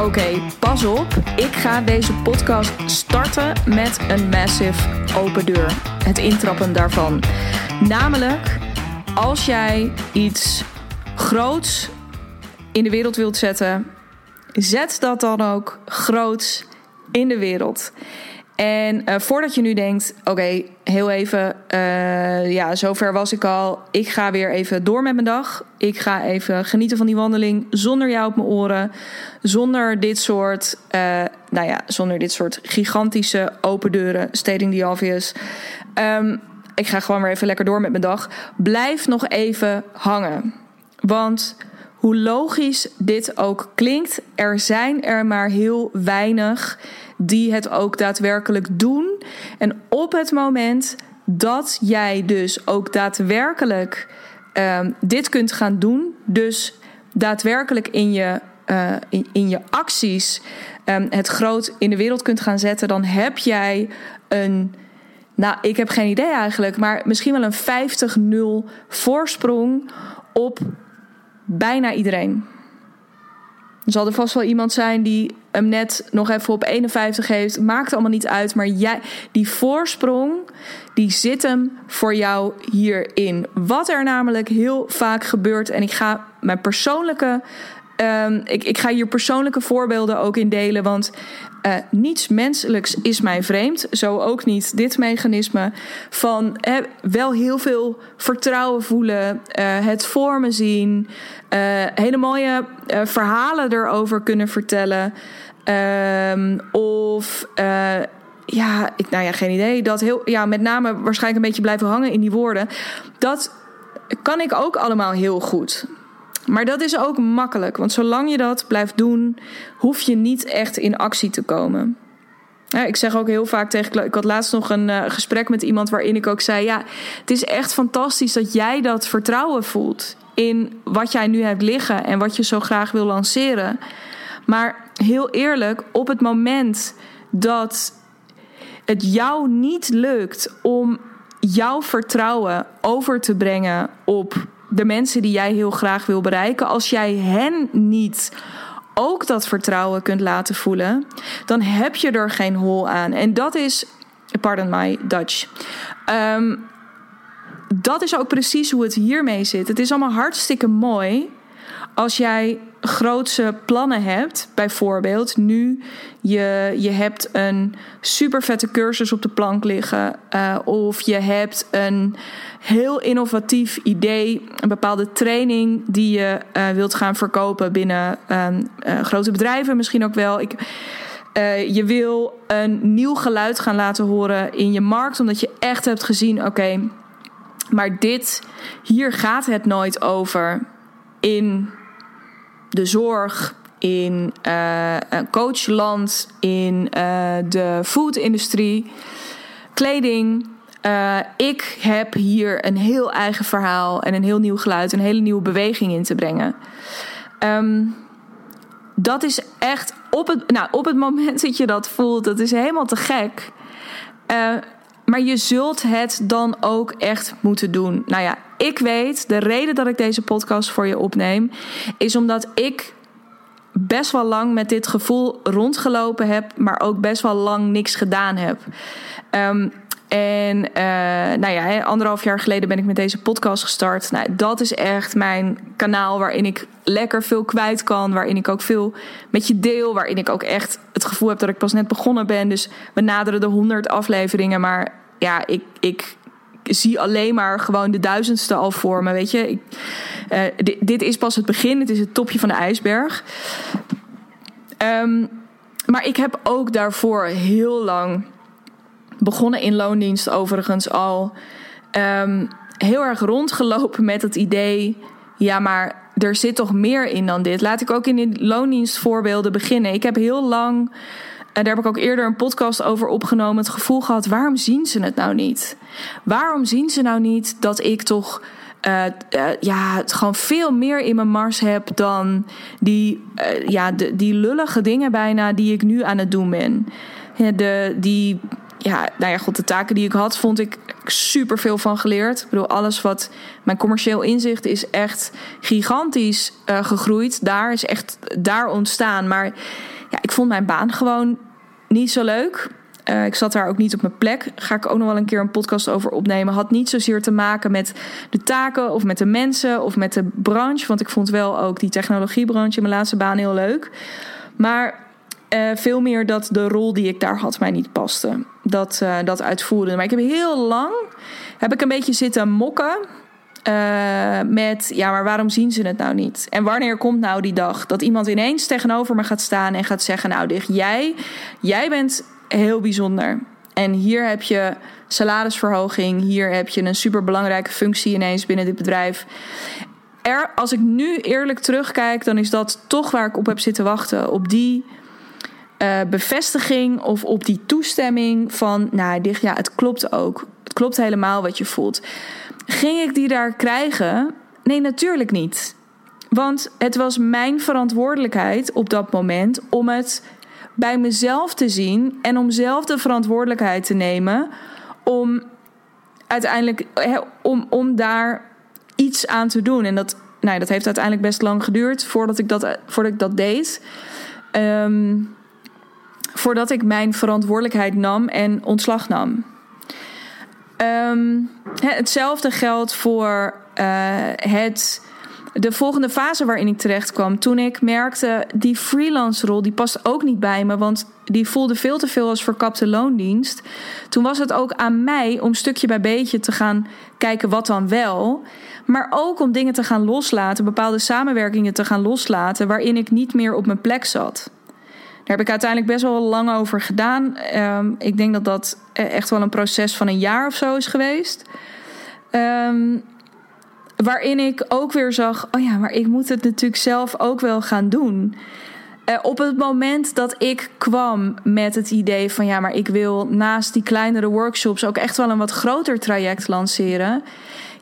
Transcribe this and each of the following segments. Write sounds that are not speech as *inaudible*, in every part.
Oké, pas op. Ik ga deze podcast starten met een massive open deur. Het intrappen daarvan. Namelijk, als jij iets groots in de wereld wilt zetten, zet dat dan ook groots in de wereld. En uh, voordat je nu denkt, oké, heel even, uh, ja, zover was ik al. Ik ga weer even door met mijn dag. Ik ga even genieten van die wandeling zonder jou op mijn oren. Zonder dit soort, uh, nou ja, zonder dit soort gigantische open deuren, stating the obvious. Um, ik ga gewoon weer even lekker door met mijn dag. Blijf nog even hangen. Want hoe logisch dit ook klinkt, er zijn er maar heel weinig die het ook daadwerkelijk doen. En op het moment dat jij dus ook daadwerkelijk um, dit kunt gaan doen, dus daadwerkelijk in je, uh, in, je acties um, het groot in de wereld kunt gaan zetten, dan heb jij een. Nou, ik heb geen idee eigenlijk, maar misschien wel een 50-0 voorsprong op bijna iedereen. Er zal er vast wel iemand zijn die hem net nog even op 51 heeft. Maakt allemaal niet uit. Maar jij, die voorsprong, die zit hem voor jou hierin. Wat er namelijk heel vaak gebeurt. En ik ga mijn persoonlijke Um, ik, ik, ga hier persoonlijke voorbeelden ook in delen, want uh, niets menselijks is mij vreemd. Zo ook niet dit mechanisme van wel heel veel vertrouwen voelen, uh, het voor me zien, uh, hele mooie verhalen erover kunnen vertellen. Um, of ja, ik, nou ja, geen idee. Dat heel, ja, met name waarschijnlijk een beetje blijven hangen in die woorden. Dat kan ik ook allemaal heel goed. Maar dat is ook makkelijk, want zolang je dat blijft doen, hoef je niet echt in actie te komen. Ik zeg ook heel vaak tegen. Ik had laatst nog een uh, gesprek met iemand waarin ik ook zei: Ja, het is echt fantastisch dat jij dat vertrouwen voelt in wat jij nu hebt liggen en wat je zo graag wil lanceren. Maar heel eerlijk, op het moment dat het jou niet lukt om jouw vertrouwen over te brengen op de mensen die jij heel graag wil bereiken, als jij hen niet ook dat vertrouwen kunt laten voelen, dan heb je er geen hol aan. En dat is, pardon my Dutch. Um, dat is ook precies hoe het hiermee zit. Het is allemaal hartstikke mooi als jij grootse plannen hebt, bijvoorbeeld nu je, je hebt een super vette cursus op de plank liggen, uh, of je hebt een heel innovatief idee, een bepaalde training die je uh, wilt gaan verkopen binnen um, uh, grote bedrijven, misschien ook wel. Ik, je wil een nieuw geluid gaan laten horen in je markt, omdat je echt hebt gezien: oké, maar dit, hier gaat het nooit over in de zorg, in uh, coachland, in uh, de foodindustrie, kleding. Uh, ik heb hier een heel eigen verhaal en een heel nieuw geluid, een hele nieuwe beweging in te brengen. Um, dat is echt op het, nou, op het moment dat je dat voelt, dat is helemaal te gek. Maar je zult het dan ook echt moeten doen. Nou ja, ik weet, de reden dat ik deze podcast voor je opneem, is omdat ik best wel lang met dit gevoel rondgelopen heb, maar ook best wel lang niks gedaan heb. Um, en uh, nou ja, anderhalf jaar geleden ben ik met deze podcast gestart. Nou, dat is echt mijn kanaal waarin ik lekker veel kwijt kan. Waarin ik ook veel met je deel. Waarin ik ook echt het gevoel heb dat ik pas net begonnen ben. Dus we naderen de honderd afleveringen. Maar ja, ik, ik zie alleen maar gewoon de duizendste al voor me. Weet je, uh, dit, is pas het begin. Het is het topje van de ijsberg. Um, maar ik heb ook daarvoor heel lang begonnen in loondienst overigens al. Um, heel erg rondgelopen met het idee. Ja, maar er zit toch meer in dan dit. Laat ik ook in de loondienstvoorbeelden beginnen. Ik heb heel lang, en daar heb ik ook eerder een podcast over opgenomen, het gevoel gehad: waarom zien ze het nou niet? Waarom zien ze nou niet dat ik toch. Uh, uh, ja, het gewoon veel meer in mijn mars heb dan die, uh, ja, die lullige dingen bijna die ik nu aan het doen ben. De, die ja, nou ja, goed, de taken die ik had, vond ik super veel van geleerd. Ik bedoel, alles wat mijn commercieel inzicht is echt gigantisch gegroeid. Daar is echt daar ontstaan. Maar ja, ik vond mijn baan gewoon niet zo leuk. Uh, ik zat daar ook niet op mijn plek. Ga ik ook nog wel een keer een podcast over opnemen. Had niet zozeer te maken met de taken of met de mensen of met de branche. Want ik vond wel ook die technologiebranche in mijn laatste baan heel leuk. Maar uh, veel meer dat de rol die ik daar had mij niet paste. Dat, uh, dat uitvoerde. Maar ik heb heel lang heb ik een beetje zitten mokken. Uh, met ja, maar waarom zien ze het nou niet? En wanneer komt nou die dag dat iemand ineens tegenover me gaat staan en gaat zeggen: Nou, dicht, jij, jij bent heel bijzonder. En hier heb je salarisverhoging, hier heb je een superbelangrijke functie ineens binnen dit bedrijf. Er, als ik nu eerlijk terugkijk, dan is dat toch waar ik op heb zitten wachten. Op die uh, bevestiging of op die toestemming van, nou, dicht, ja, het klopt ook. Klopt helemaal wat je voelt. Ging ik die daar krijgen? Nee, natuurlijk niet. Want het was mijn verantwoordelijkheid op dat moment om het bij mezelf te zien en om zelf de verantwoordelijkheid te nemen om uiteindelijk om, om daar iets aan te doen. En dat, nou, dat heeft uiteindelijk best lang geduurd voordat ik dat, voordat ik dat deed. Um, voordat ik mijn verantwoordelijkheid nam en ontslag nam. Um, hetzelfde geldt voor uh, het de volgende fase waarin ik terecht kwam, toen ik merkte die freelance rol, die past ook niet bij me, want die voelde veel te veel als verkapte loondienst. Toen was het ook aan mij om stukje bij beetje te gaan kijken wat dan wel, maar ook om dingen te gaan loslaten, bepaalde samenwerkingen te gaan loslaten waarin ik niet meer op mijn plek zat. Daar heb ik uiteindelijk best wel lang over gedaan. Um, ik denk dat dat echt wel een proces van een jaar of zo is geweest. Um, waarin ik ook weer zag: oh ja, maar ik moet het natuurlijk zelf ook wel gaan doen. Uh, op het moment dat ik kwam met het idee van ja, maar ik wil naast die kleinere workshops ook echt wel een wat groter traject lanceren.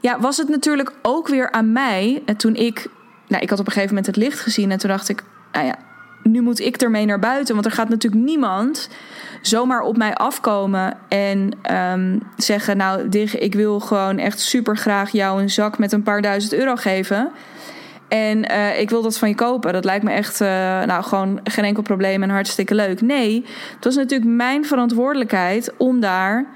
Ja, was het natuurlijk ook weer aan mij. En toen ik, nou, ik had op een gegeven moment het licht gezien en toen dacht ik, nou ja, nu moet ik ermee naar buiten. Want er gaat natuurlijk niemand zomaar op mij afkomen en um, zeggen: Nou, Dig, ik wil gewoon echt super graag jou een zak met een paar duizend euro geven. En uh, ik wil dat van je kopen. Dat lijkt me echt, uh, nou, gewoon geen enkel probleem en hartstikke leuk. Nee, het was natuurlijk mijn verantwoordelijkheid om daar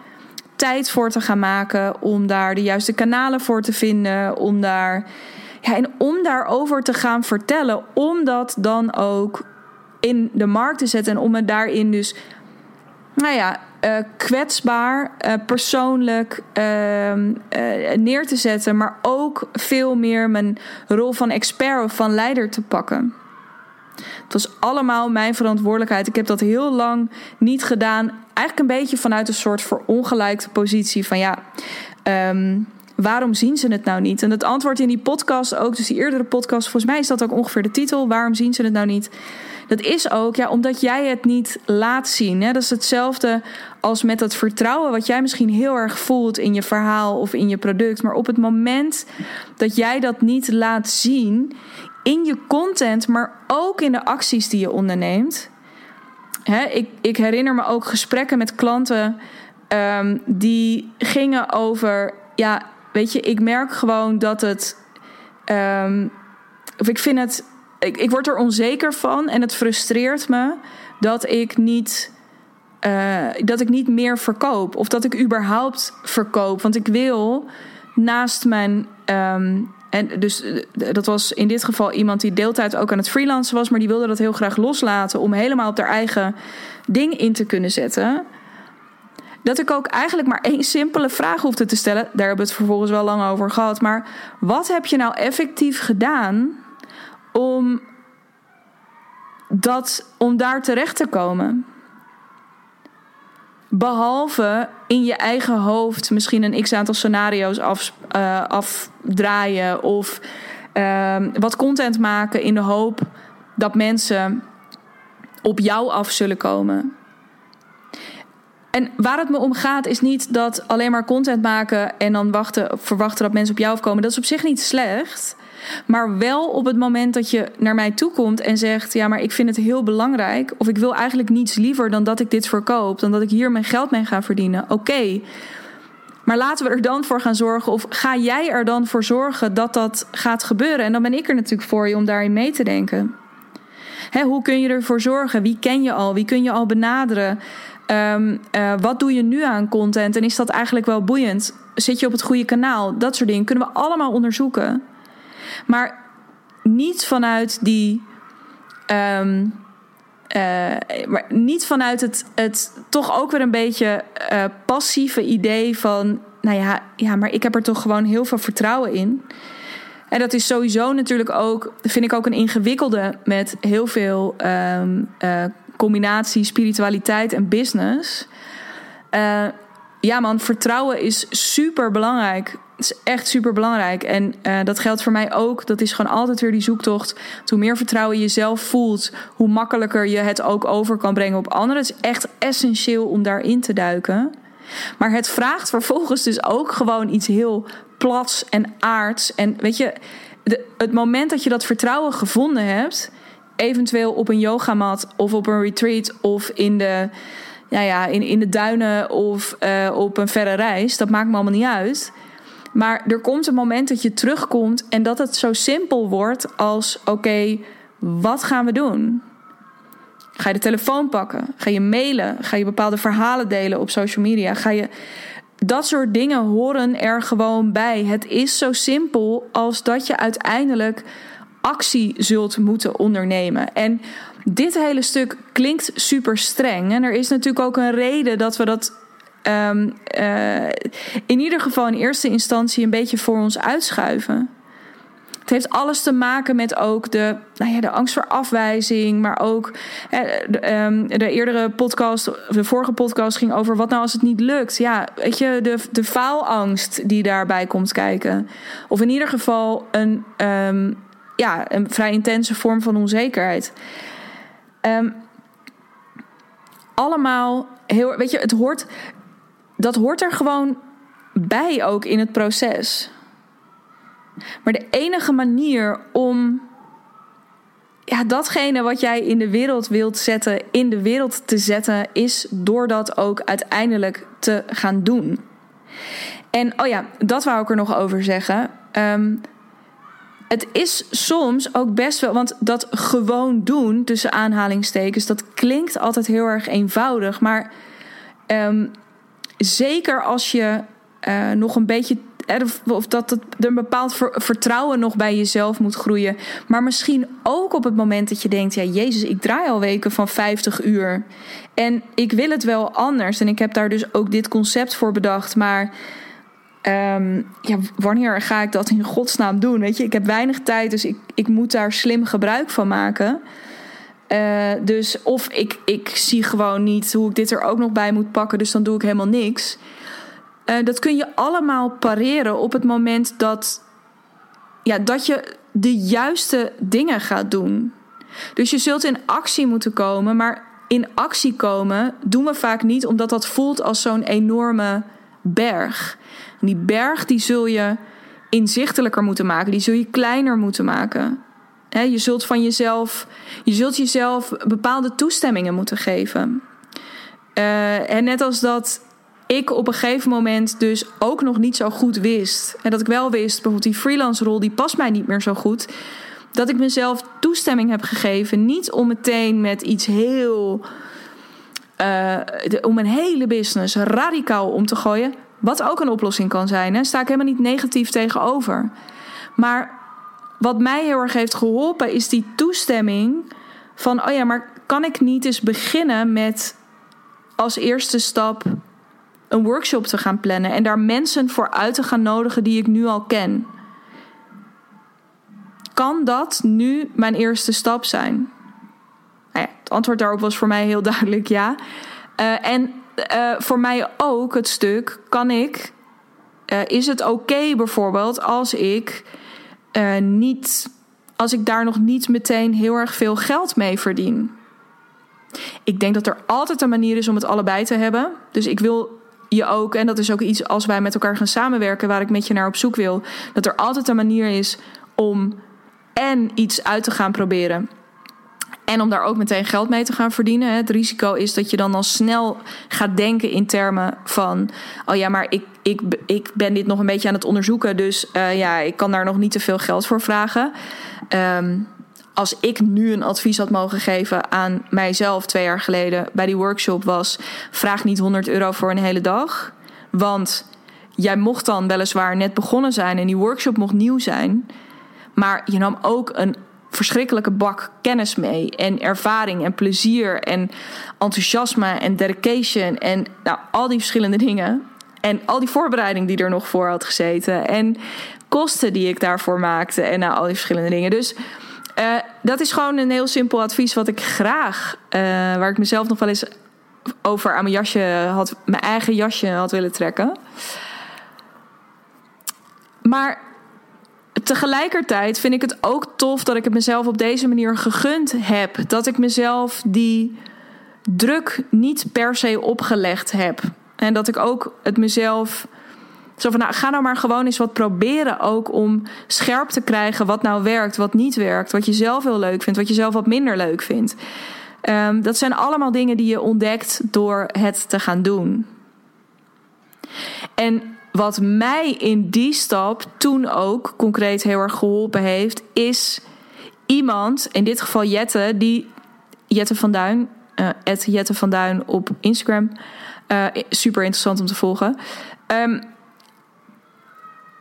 tijd voor te gaan maken. Om daar de juiste kanalen voor te vinden. Om daar. Ja, en om daarover te gaan vertellen. Om dat dan ook in de markt te zetten. En om het daarin dus, nou ja, uh, kwetsbaar, uh, persoonlijk uh, neer te zetten. Maar ook veel meer mijn rol van expert of van leider te pakken. Het was allemaal mijn verantwoordelijkheid. Ik heb dat heel lang niet gedaan. Eigenlijk een beetje vanuit een soort verongelijkte positie van ja. Um, waarom zien ze het nou niet? En het antwoord in die podcast ook, dus die eerdere podcast, volgens mij is dat ook ongeveer de titel. Waarom zien ze het nou niet? Dat is ook ja, omdat jij het niet laat zien. Hè? Dat is hetzelfde als met dat vertrouwen wat jij misschien heel erg voelt in je verhaal of in je product. Maar op het moment dat jij dat niet laat zien in je content, maar ook in de acties die je onderneemt. Hè, ik, ik herinner me ook gesprekken met klanten um, die gingen over. Ja, weet je, ik merk gewoon dat het. Um, of ik vind het ik, ik word er onzeker van en het frustreert me dat ik niet. Uh, dat ik niet meer verkoop. Of dat ik überhaupt verkoop. Want ik wil naast mijn. Um, en dus eh, dat was in dit geval iemand die deeltijd ook aan het freelancen was. Maar die wilde dat heel graag loslaten. Om helemaal op haar eigen ding in te kunnen zetten. Dat ik ook eigenlijk maar één simpele vraag hoefde te stellen. Daar hebben we het vervolgens wel lang over gehad. Maar wat heb je nou effectief gedaan om, dat, om daar terecht te komen. Behalve in je eigen hoofd misschien een x aantal scenario's af, uh, afdraaien of uh, wat content maken in de hoop dat mensen op jou af zullen komen. En waar het me om gaat is niet dat alleen maar content maken en dan wachten, verwachten dat mensen op jou afkomen. Dat is op zich niet slecht. Maar wel op het moment dat je naar mij toe komt en zegt: Ja, maar ik vind het heel belangrijk. Of ik wil eigenlijk niets liever dan dat ik dit verkoop. Dan dat ik hier mijn geld mee ga verdienen. Oké. Maar laten we er dan voor gaan zorgen. Of ga jij er dan voor zorgen dat dat gaat gebeuren? En dan ben ik er natuurlijk voor je om daarin mee te denken. Hè, hoe kun je ervoor zorgen? Wie ken je al? Wie kun je al benaderen? Um, uh, wat doe je nu aan content? En is dat eigenlijk wel boeiend? Zit je op het goede kanaal? Dat soort dingen kunnen we allemaal onderzoeken. Maar niet vanuit die. Um, uh, maar niet vanuit het, het toch ook weer een beetje uh, passieve idee van. Nou ja, ja, maar ik heb er toch gewoon heel veel vertrouwen in. En dat is sowieso natuurlijk ook, vind ik ook een ingewikkelde met heel veel um, uh, combinatie spiritualiteit en business. Ja, man, vertrouwen is super belangrijk. Is echt super belangrijk. En uh, dat geldt voor mij ook. Dat is gewoon altijd weer die zoektocht. Hoe meer vertrouwen je jezelf voelt, hoe makkelijker je het ook over kan brengen op anderen. Het is echt essentieel om daarin te duiken. Maar het vraagt vervolgens dus ook gewoon iets heel plats en aards. En weet je, het moment dat je dat vertrouwen gevonden hebt, eventueel op een yogamat of op een retreat of in de, ja, ja, in, in de duinen of uh, op een verre reis, dat maakt me allemaal niet uit. Maar er komt een moment dat je terugkomt en dat het zo simpel wordt als: oké, wat gaan we doen? Ga je de telefoon pakken? Ga je mailen? Ga je bepaalde verhalen delen op social media? Ga je. Dat soort dingen horen er gewoon bij. Het is zo simpel als dat je uiteindelijk actie zult moeten ondernemen. En dit hele stuk klinkt super streng. En er is natuurlijk ook een reden dat we dat um, uh, in ieder geval in eerste instantie een beetje voor ons uitschuiven. Het heeft alles te maken met ook de, nou ja, de angst voor afwijzing, maar ook de, um, de eerdere podcast, de vorige podcast ging over wat nou als het niet lukt. Ja, weet je, de, de faalangst die daarbij komt kijken. Of in ieder geval een, um, ja, een vrij intense vorm van onzekerheid. Allemaal heel, weet je, het hoort, dat hoort er gewoon bij ook in het proces. Maar de enige manier om ja, datgene wat jij in de wereld wilt zetten, in de wereld te zetten, is door dat ook uiteindelijk te gaan doen. En oh ja, dat wou ik er nog over zeggen. Um, het is soms ook best wel, want dat gewoon doen, tussen aanhalingstekens, dat klinkt altijd heel erg eenvoudig. Maar um, zeker als je uh, nog een beetje of dat er een bepaald vertrouwen nog bij jezelf moet groeien. Maar misschien ook op het moment dat je denkt: ja, Jezus, ik draai al weken van 50 uur. En ik wil het wel anders. En ik heb daar dus ook dit concept voor bedacht. Maar um, ja, wanneer ga ik dat in godsnaam doen? Weet je, ik heb weinig tijd, dus ik, ik moet daar slim gebruik van maken. Uh, dus of ik, ik zie gewoon niet hoe ik dit er ook nog bij moet pakken, dus dan doe ik helemaal niks. Uh, dat kun je allemaal pareren op het moment dat, ja, dat je de juiste dingen gaat doen. Dus je zult in actie moeten komen, maar in actie komen doen we vaak niet omdat dat voelt als zo'n enorme berg. Die berg die zul je inzichtelijker moeten maken, die zul je kleiner moeten maken. Je zult van jezelf, je zult jezelf bepaalde toestemmingen moeten geven. Uh, en net als dat ik op een gegeven moment dus ook nog niet zo goed wist. En dat ik wel wist, bijvoorbeeld die freelance rol, die past mij niet meer zo goed. Dat ik mezelf toestemming heb gegeven. Niet om meteen met iets heel. De, om een hele business radicaal om te gooien. Wat ook een oplossing kan zijn. Hè? Sta ik helemaal niet negatief tegenover. Maar wat mij heel erg heeft geholpen is die toestemming van: oh ja, maar kan ik niet eens beginnen met als eerste stap een workshop te gaan plannen en daar mensen voor uit te gaan nodigen die ik nu al ken? Kan dat nu mijn eerste stap zijn? Nou ja, het antwoord daarop was voor mij heel *laughs* duidelijk ja. Uh, en uh, voor mij ook het stuk: kan ik. Uh, is het oké bijvoorbeeld als ik niet. Als ik daar nog niet meteen heel erg veel geld mee verdien? Ik denk dat er altijd een manier is om het allebei te hebben. Dus ik wil je ook, en dat is ook iets als wij met elkaar gaan samenwerken, waar ik met je naar op zoek wil, dat er altijd een manier is om en iets uit te gaan proberen. En om daar ook meteen geld mee te gaan verdienen. Het risico is dat je dan al snel gaat denken in termen van: oh ja, maar ik, ik, ik ben dit nog een beetje aan het onderzoeken. Dus uh, ja, ik kan daar nog niet te veel geld voor vragen. Um, als ik nu een advies had mogen geven aan mijzelf twee jaar geleden bij die workshop was: vraag niet 100 euro voor een hele dag. Want jij mocht dan weliswaar net begonnen zijn en die workshop mocht nieuw zijn. Maar je nam ook een verschrikkelijke bak kennis mee. En ervaring en plezier en enthousiasme en dedication. En nou, al die verschillende dingen. En al die voorbereiding die er nog voor had gezeten. En kosten die ik daarvoor maakte. En nou, al die verschillende dingen. Dus uh, dat is gewoon een heel simpel advies wat ik graag, uh, waar ik mezelf nog wel eens over aan mijn jasje had, mijn eigen jasje had willen trekken. Maar tegelijkertijd vind ik het ook tof dat ik het mezelf op deze manier gegund heb. Dat ik mezelf die druk niet per se opgelegd heb. En dat ik ook het mezelf zo van, nou, ga nou maar gewoon eens wat proberen ook om scherp te krijgen wat nou werkt, wat niet werkt, wat je zelf heel leuk vindt, wat je zelf wat minder leuk vindt. Um, dat zijn allemaal dingen die je ontdekt door het te gaan doen. En wat mij in die stap toen ook concreet heel erg geholpen heeft, is iemand, in dit geval Jette, die Jette van Duin, uh, Jette van Duin op Instagram, uh, super interessant om te volgen. Um,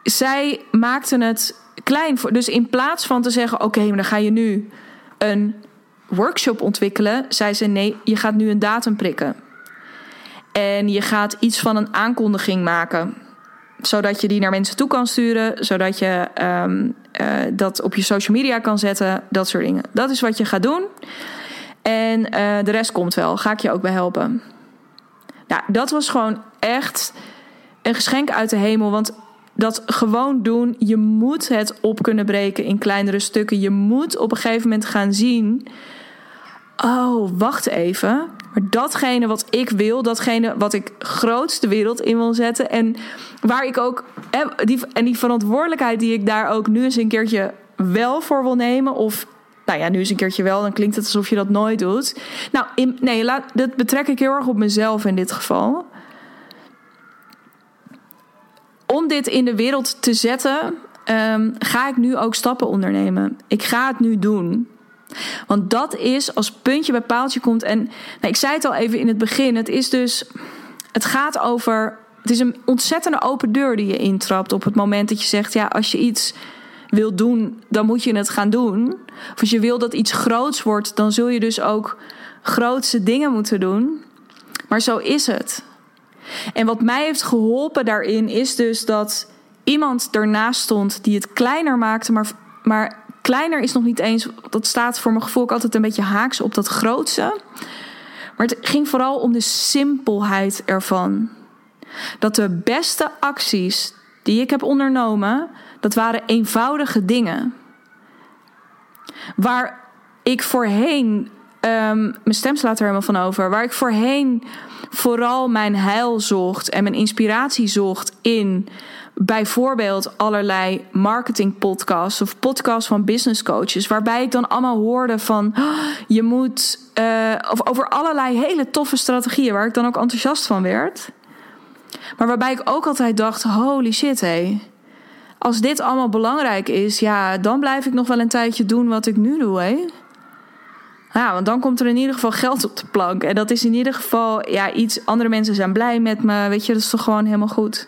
zij maakten het klein. Voor, dus in plaats van te zeggen: Oké, maar dan ga je nu een workshop ontwikkelen, zei ze: Nee, je gaat nu een datum prikken. En je gaat iets van een aankondiging maken. Zodat je die naar mensen toe kan sturen. Zodat je um, uh, dat op je social media kan zetten. Dat soort dingen. Dat is wat je gaat doen. En uh, de rest komt wel. Ga ik je ook bij helpen. Nou, dat was gewoon echt een geschenk uit de hemel. Want dat gewoon doen. Je moet het op kunnen breken in kleinere stukken. Je moet op een gegeven moment gaan zien. Oh, wacht even. Maar datgene wat ik wil, datgene wat ik grootste de wereld in wil zetten. En waar ik ook. Die, en die verantwoordelijkheid die ik daar ook nu eens een keertje wel voor wil nemen. Of nou ja, nu eens een keertje wel, dan klinkt het alsof je dat nooit doet. Nou, nee, laat, dat betrek ik heel erg op mezelf in dit geval om dit in de wereld te zetten, um, ga ik nu ook stappen ondernemen. Ik ga het nu doen. Want dat is als puntje bij paaltje komt. En nou, ik zei het al even in het begin. Het is dus. Het gaat over. Het is een ontzettende open deur die je intrapt op het moment dat je zegt: ja, als je iets wil doen, dan moet je het gaan doen. Of als je wil dat iets groots wordt, dan zul je dus ook grootse dingen moeten doen. Maar zo is het. En wat mij heeft geholpen daarin is dus dat iemand ernaast stond die het kleiner maakte, maar, maar kleiner is nog niet eens, dat staat voor mijn gevoel altijd een beetje haaks op dat grootste. Maar het ging vooral om de simpelheid ervan. Dat de beste acties die ik heb ondernomen, dat waren eenvoudige dingen. Waar ik voorheen Um, mijn stem slaat er helemaal van over. Waar ik voorheen vooral mijn heil zocht en mijn inspiratie zocht in bijvoorbeeld allerlei marketingpodcasts of podcasts van business coaches, waarbij ik dan allemaal hoorde van oh, je moet uh, of over allerlei hele toffe strategieën waar ik dan ook enthousiast van werd. Maar waarbij ik ook altijd dacht: holy shit, hé. Als dit allemaal belangrijk is, ja, dan blijf ik nog wel een tijdje doen wat ik nu doe, hé. Ja, want dan komt er in ieder geval geld op de plank. En dat is in ieder geval ja, iets. Andere mensen zijn blij met me. Weet je, dat is toch gewoon helemaal goed.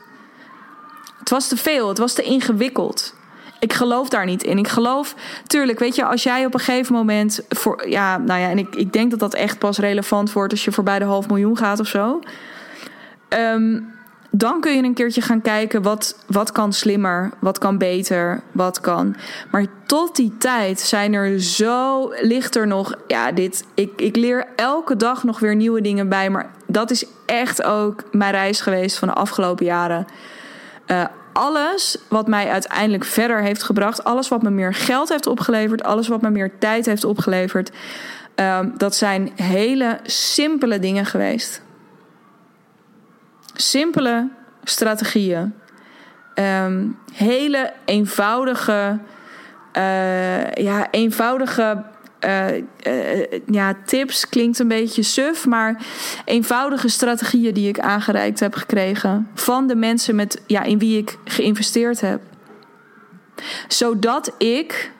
Het was te veel. Het was te ingewikkeld. Ik geloof daar niet in. Ik geloof, tuurlijk, weet je, als jij op een gegeven moment voor, ja, nou ja, en ik, ik denk dat dat echt pas relevant wordt als je voorbij de half miljoen gaat of zo. Um, dan kun je een keertje gaan kijken wat, wat kan slimmer, wat kan beter, wat kan. Maar tot die tijd zijn er zo, ligt er nog, ja, dit, ik, ik leer elke dag nog weer nieuwe dingen bij. Maar dat is echt ook mijn reis geweest van de afgelopen jaren. Uh, alles wat mij uiteindelijk verder heeft gebracht, alles wat me meer geld heeft opgeleverd, alles wat me meer tijd heeft opgeleverd, uh, dat zijn hele simpele dingen geweest simpele strategieën. Um, hele eenvoudige ja, eenvoudige uh, ja, tips klinkt een beetje suf, maar eenvoudige strategieën die ik aangereikt heb gekregen van de mensen met, ja, in wie ik geïnvesteerd heb. Zodat ik,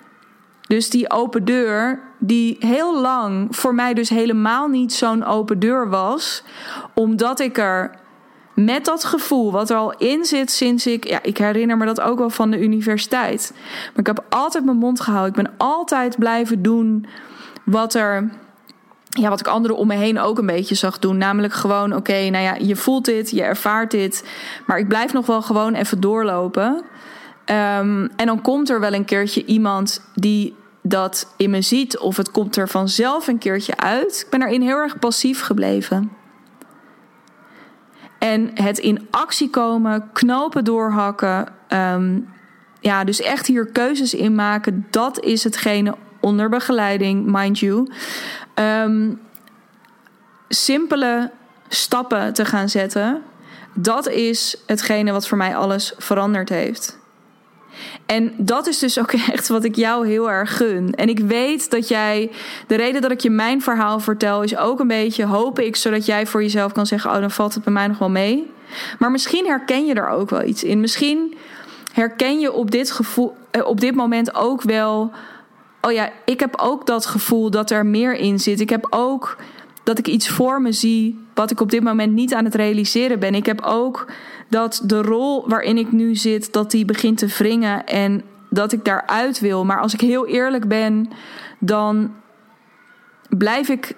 dus die open deur, die heel lang voor mij dus helemaal niet zo'n open deur was, omdat ik er met dat gevoel wat er al in zit sinds ik, ja, ik herinner me dat ook wel van de universiteit. Maar ik heb altijd mijn mond gehouden. Ik ben altijd blijven doen wat er. Ja, wat ik anderen om me heen ook een beetje zag doen. Namelijk gewoon, oké, nou ja, je voelt dit, je ervaart dit. Maar ik blijf nog wel gewoon even doorlopen. Ehm, en dan komt er wel een keertje iemand die dat in me ziet. Of het komt er vanzelf een keertje uit. Ik ben erin heel erg passief gebleven. En het in actie komen, knopen doorhakken. Ehm, ja, dus echt hier keuzes in maken. Dat is hetgene onder begeleiding, mind you. Ehm, simpele stappen te gaan zetten. Dat is hetgene wat voor mij alles veranderd heeft. En dat is dus ook *laughs* echt wat ik jou heel erg gun. En ik weet dat jij. De reden dat ik je mijn verhaal vertel is ook een beetje, hoop ik, zodat jij voor jezelf kan zeggen: Oh, dan valt het bij mij nog wel mee. Maar misschien herken je er ook wel iets in. Misschien herken je op dit, gevoel, eh, op dit moment ook wel. Oh ja, ik heb ook dat gevoel dat er meer in zit. Ik heb ook dat ik iets voor me zie wat ik op dit moment niet aan het realiseren ben. Ik heb ook dat de rol waarin ik nu zit, dat die begint te wringen en dat ik daaruit wil. Maar als ik heel eerlijk ben, dan blijf ik.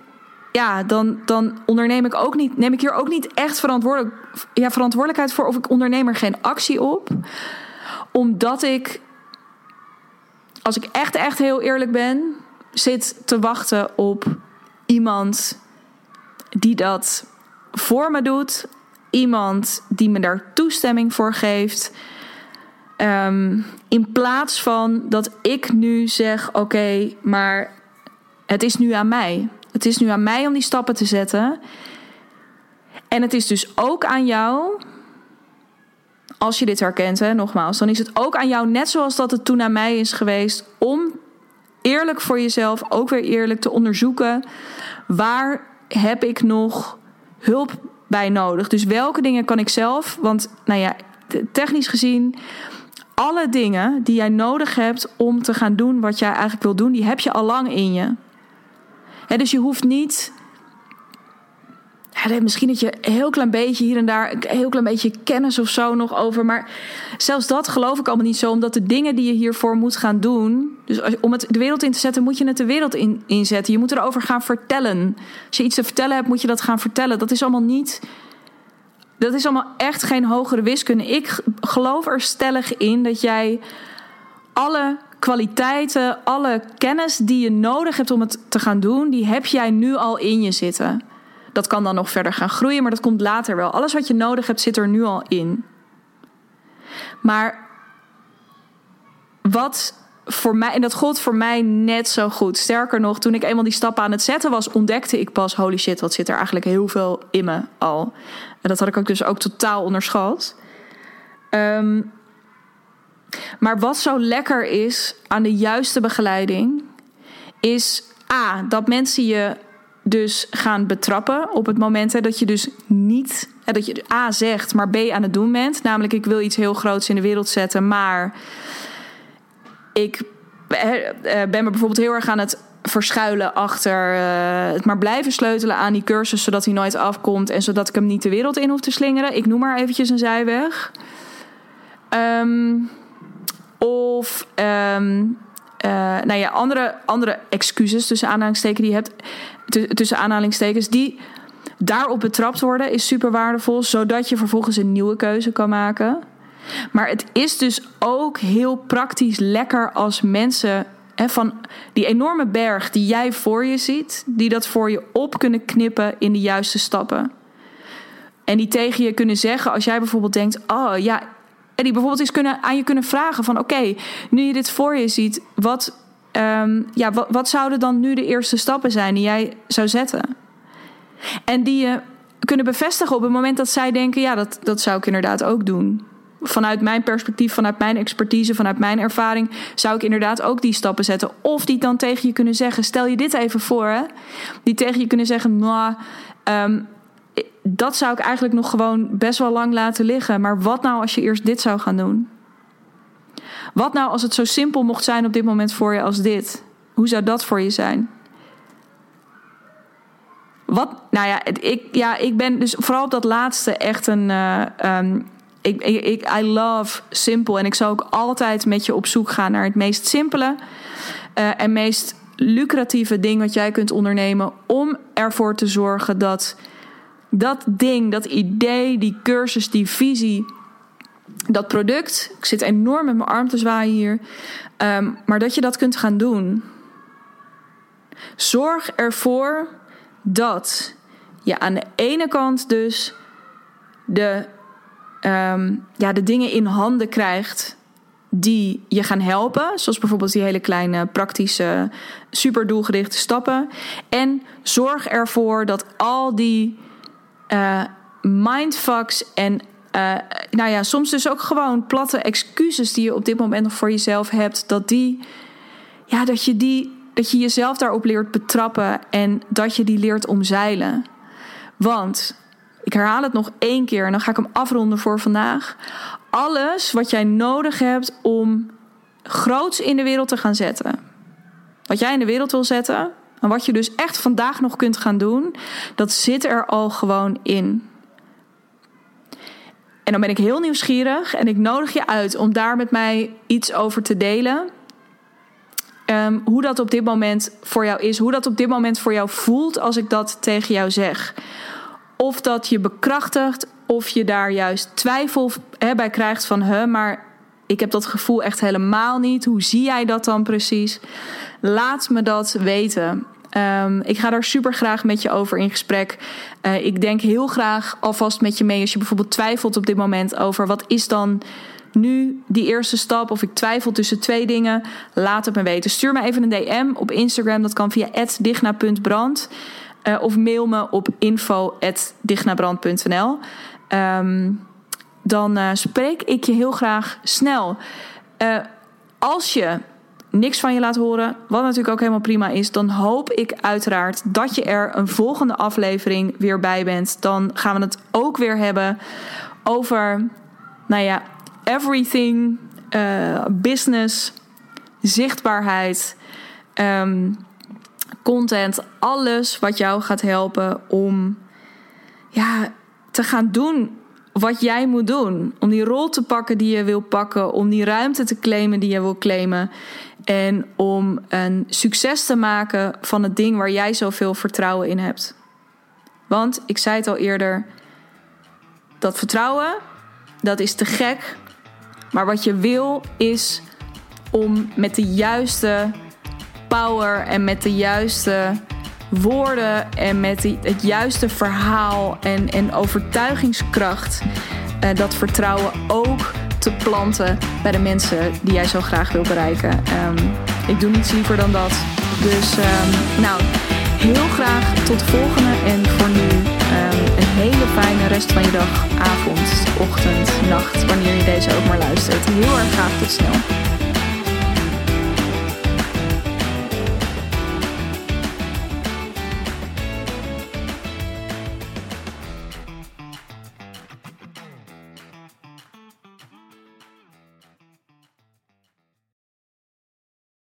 Ja, dan, dan onderneem ik ook niet. Neem ik hier ook niet echt verantwoordelijk, ja, verantwoordelijkheid voor. Of ik onderneem er geen actie op. Omdat ik. Als ik echt, echt heel eerlijk ben, zit te wachten op iemand die dat voor me doet iemand die me daar toestemming voor geeft. Ehm, in plaats van dat ik nu zeg: oké, maar het is nu aan mij. Het is nu aan mij om die stappen te zetten. En het is dus ook aan jou. Als je dit herkent, hè, nogmaals, dan is het ook aan jou, net zoals dat het toen aan mij is geweest, om eerlijk voor jezelf, ook weer eerlijk te onderzoeken. Waar heb ik nog hulp bij nodig. Dus welke dingen kan ik zelf? Want, nou ja, technisch gezien, alle dingen die jij nodig hebt om te gaan doen wat jij eigenlijk wil doen, die heb je al lang in je. dus je hoeft niet misschien dat je een heel klein beetje hier en daar, een heel klein beetje kennis of zo nog over. Maar zelfs dat geloof ik allemaal niet zo, omdat de dingen die je hiervoor moet gaan doen. Dus om het de wereld in te zetten, moet je het de wereld in, inzetten. Je moet erover gaan vertellen. Als je iets te vertellen hebt, moet je dat gaan vertellen. Dat is allemaal niet. Dat is allemaal echt geen hogere wiskunde. Ik geloof er stellig in dat jij alle kwaliteiten, alle kennis die je nodig hebt om het te gaan doen, die heb jij nu al in je zitten. Dat kan dan nog verder gaan groeien, maar dat komt later wel. Alles wat je nodig hebt zit er nu al in. Maar wat voor mij, en dat gold voor mij net zo goed. Sterker nog, toen ik eenmaal die stappen aan het zetten was, ontdekte ik pas: holy shit, wat zit er eigenlijk heel veel in me al. En dat had ik ook dus ook totaal onderschat. Ehm, maar wat zo lekker is aan de juiste begeleiding, is A, dat mensen je dus gaan betrappen op het moment dat je dus niet, hè, dat je A zegt, maar B aan het doen bent. Namelijk, ik wil iets heel groots in de wereld zetten, maar ik eh, ben me bijvoorbeeld heel erg aan het verschuilen achter uh, het maar blijven sleutelen aan die cursus zodat hij nooit afkomt en zodat ik hem niet de wereld in hoef te slingeren. Ik noem maar eventjes een zijweg. Um, of um, uh, nou ja, andere, andere excuses tussen aanhalingstekens die je hebt tussen aanhalingstekens, die daarop betrapt worden, is super waardevol, zodat je vervolgens een nieuwe keuze kan maken. Maar het is dus ook heel praktisch lekker als mensen hè, van die enorme berg die jij voor je ziet, die dat voor je op kunnen knippen in de juiste stappen. En die tegen je kunnen zeggen als jij bijvoorbeeld denkt: Oh ja. En die bijvoorbeeld eens kunnen, aan je kunnen vragen: van oké, nu je dit voor je ziet, wat um, ja, wat, zouden dan nu de eerste stappen zijn die jij zou zetten? En die je kunnen bevestigen op het moment dat zij denken: ja, dat, dat zou ik inderdaad ook doen. vanuit mijn perspectief, vanuit mijn expertise, vanuit mijn ervaring, zou ik inderdaad ook die stappen zetten. Of die dan tegen je kunnen zeggen: stel je dit even voor, hè? Die tegen je kunnen zeggen: nou, dat zou ik eigenlijk nog gewoon best wel lang laten liggen. Maar wat nou als je eerst dit zou gaan doen? Wat nou als het zo simpel mocht zijn op dit moment voor je als dit? Hoe zou dat voor je zijn? Wat, nou ja, ik, ja, ik ben dus vooral op dat laatste echt een. Uh, um, ik, ik, I love simpel. En ik zou ook altijd met je op zoek gaan naar het meest simpele uh, en meest lucratieve ding wat jij kunt ondernemen. Om ervoor te zorgen dat dat ding, dat idee, die cursus, die visie, dat product. Ik zit enorm met mijn arm te zwaaien hier. Um, maar dat je dat kunt gaan doen. Zorg ervoor dat je aan de ene kant dus de, um, ja, de dingen in handen krijgt die je gaan helpen. Zoals bijvoorbeeld die hele kleine praktische, super doelgerichte stappen. En zorg ervoor dat al die uh, mindfucks en uh, nou ja, soms dus ook gewoon platte excuses die je op dit moment nog voor jezelf hebt, dat die, ja, dat je die, dat je jezelf daarop leert betrappen en dat je die leert omzeilen. Want, ik herhaal het nog één keer en dan ga ik hem afronden voor vandaag. Alles wat jij nodig hebt om groots in de wereld te gaan zetten. Wat jij in de wereld wil zetten, en wat je dus echt vandaag nog kunt gaan doen, dat zit er al gewoon in. En dan ben ik heel nieuwsgierig en ik nodig je uit om daar met mij iets over te delen. Um, hoe dat op dit moment voor jou is, hoe dat op dit moment voor jou voelt als ik dat tegen jou zeg. Of dat je bekrachtigt, of je daar juist twijfel bij krijgt van, hè, maar ik heb dat gevoel echt helemaal niet. Hoe zie jij dat dan precies? Laat me dat weten. Um, ik ga daar super graag met je over in gesprek. Uh, ik denk heel graag alvast met je mee als je bijvoorbeeld twijfelt op dit moment over wat is dan nu die eerste stap of ik twijfel tussen twee dingen. Laat het me weten. Stuur me even een DM op Instagram. Dat kan via digna.brand. Uh, of mail me op info.dignabrand.nl. Um, ehm, dan uh, spreek ik je heel graag snel. Als je niks van je laat horen, wat natuurlijk ook helemaal prima is, dan hoop ik uiteraard dat je er een volgende aflevering weer bij bent. Dan gaan we het ook weer hebben over, nou ja, everything, uh, business, zichtbaarheid, um, content, alles wat jou gaat helpen om ja, te gaan doen wat jij moet doen. Om die rol te pakken die je wil pakken. Om die ruimte te claimen die je wil claimen. En om een succes te maken van het ding waar jij zoveel vertrouwen in hebt. Want ik zei het al eerder: dat vertrouwen, dat is te gek. Maar wat je wil is om met de juiste power en met de juiste woorden en met het juiste verhaal en, en overtuigingskracht uh, dat vertrouwen ook te planten bij de mensen die jij zo graag wil bereiken. Um, ik doe niets liever dan dat. Dus um, nou, heel graag tot de volgende. En voor nu um, een hele fijne rest van je dag, avond, ochtend, nacht, wanneer je deze ook maar luistert. Heel erg graag tot snel.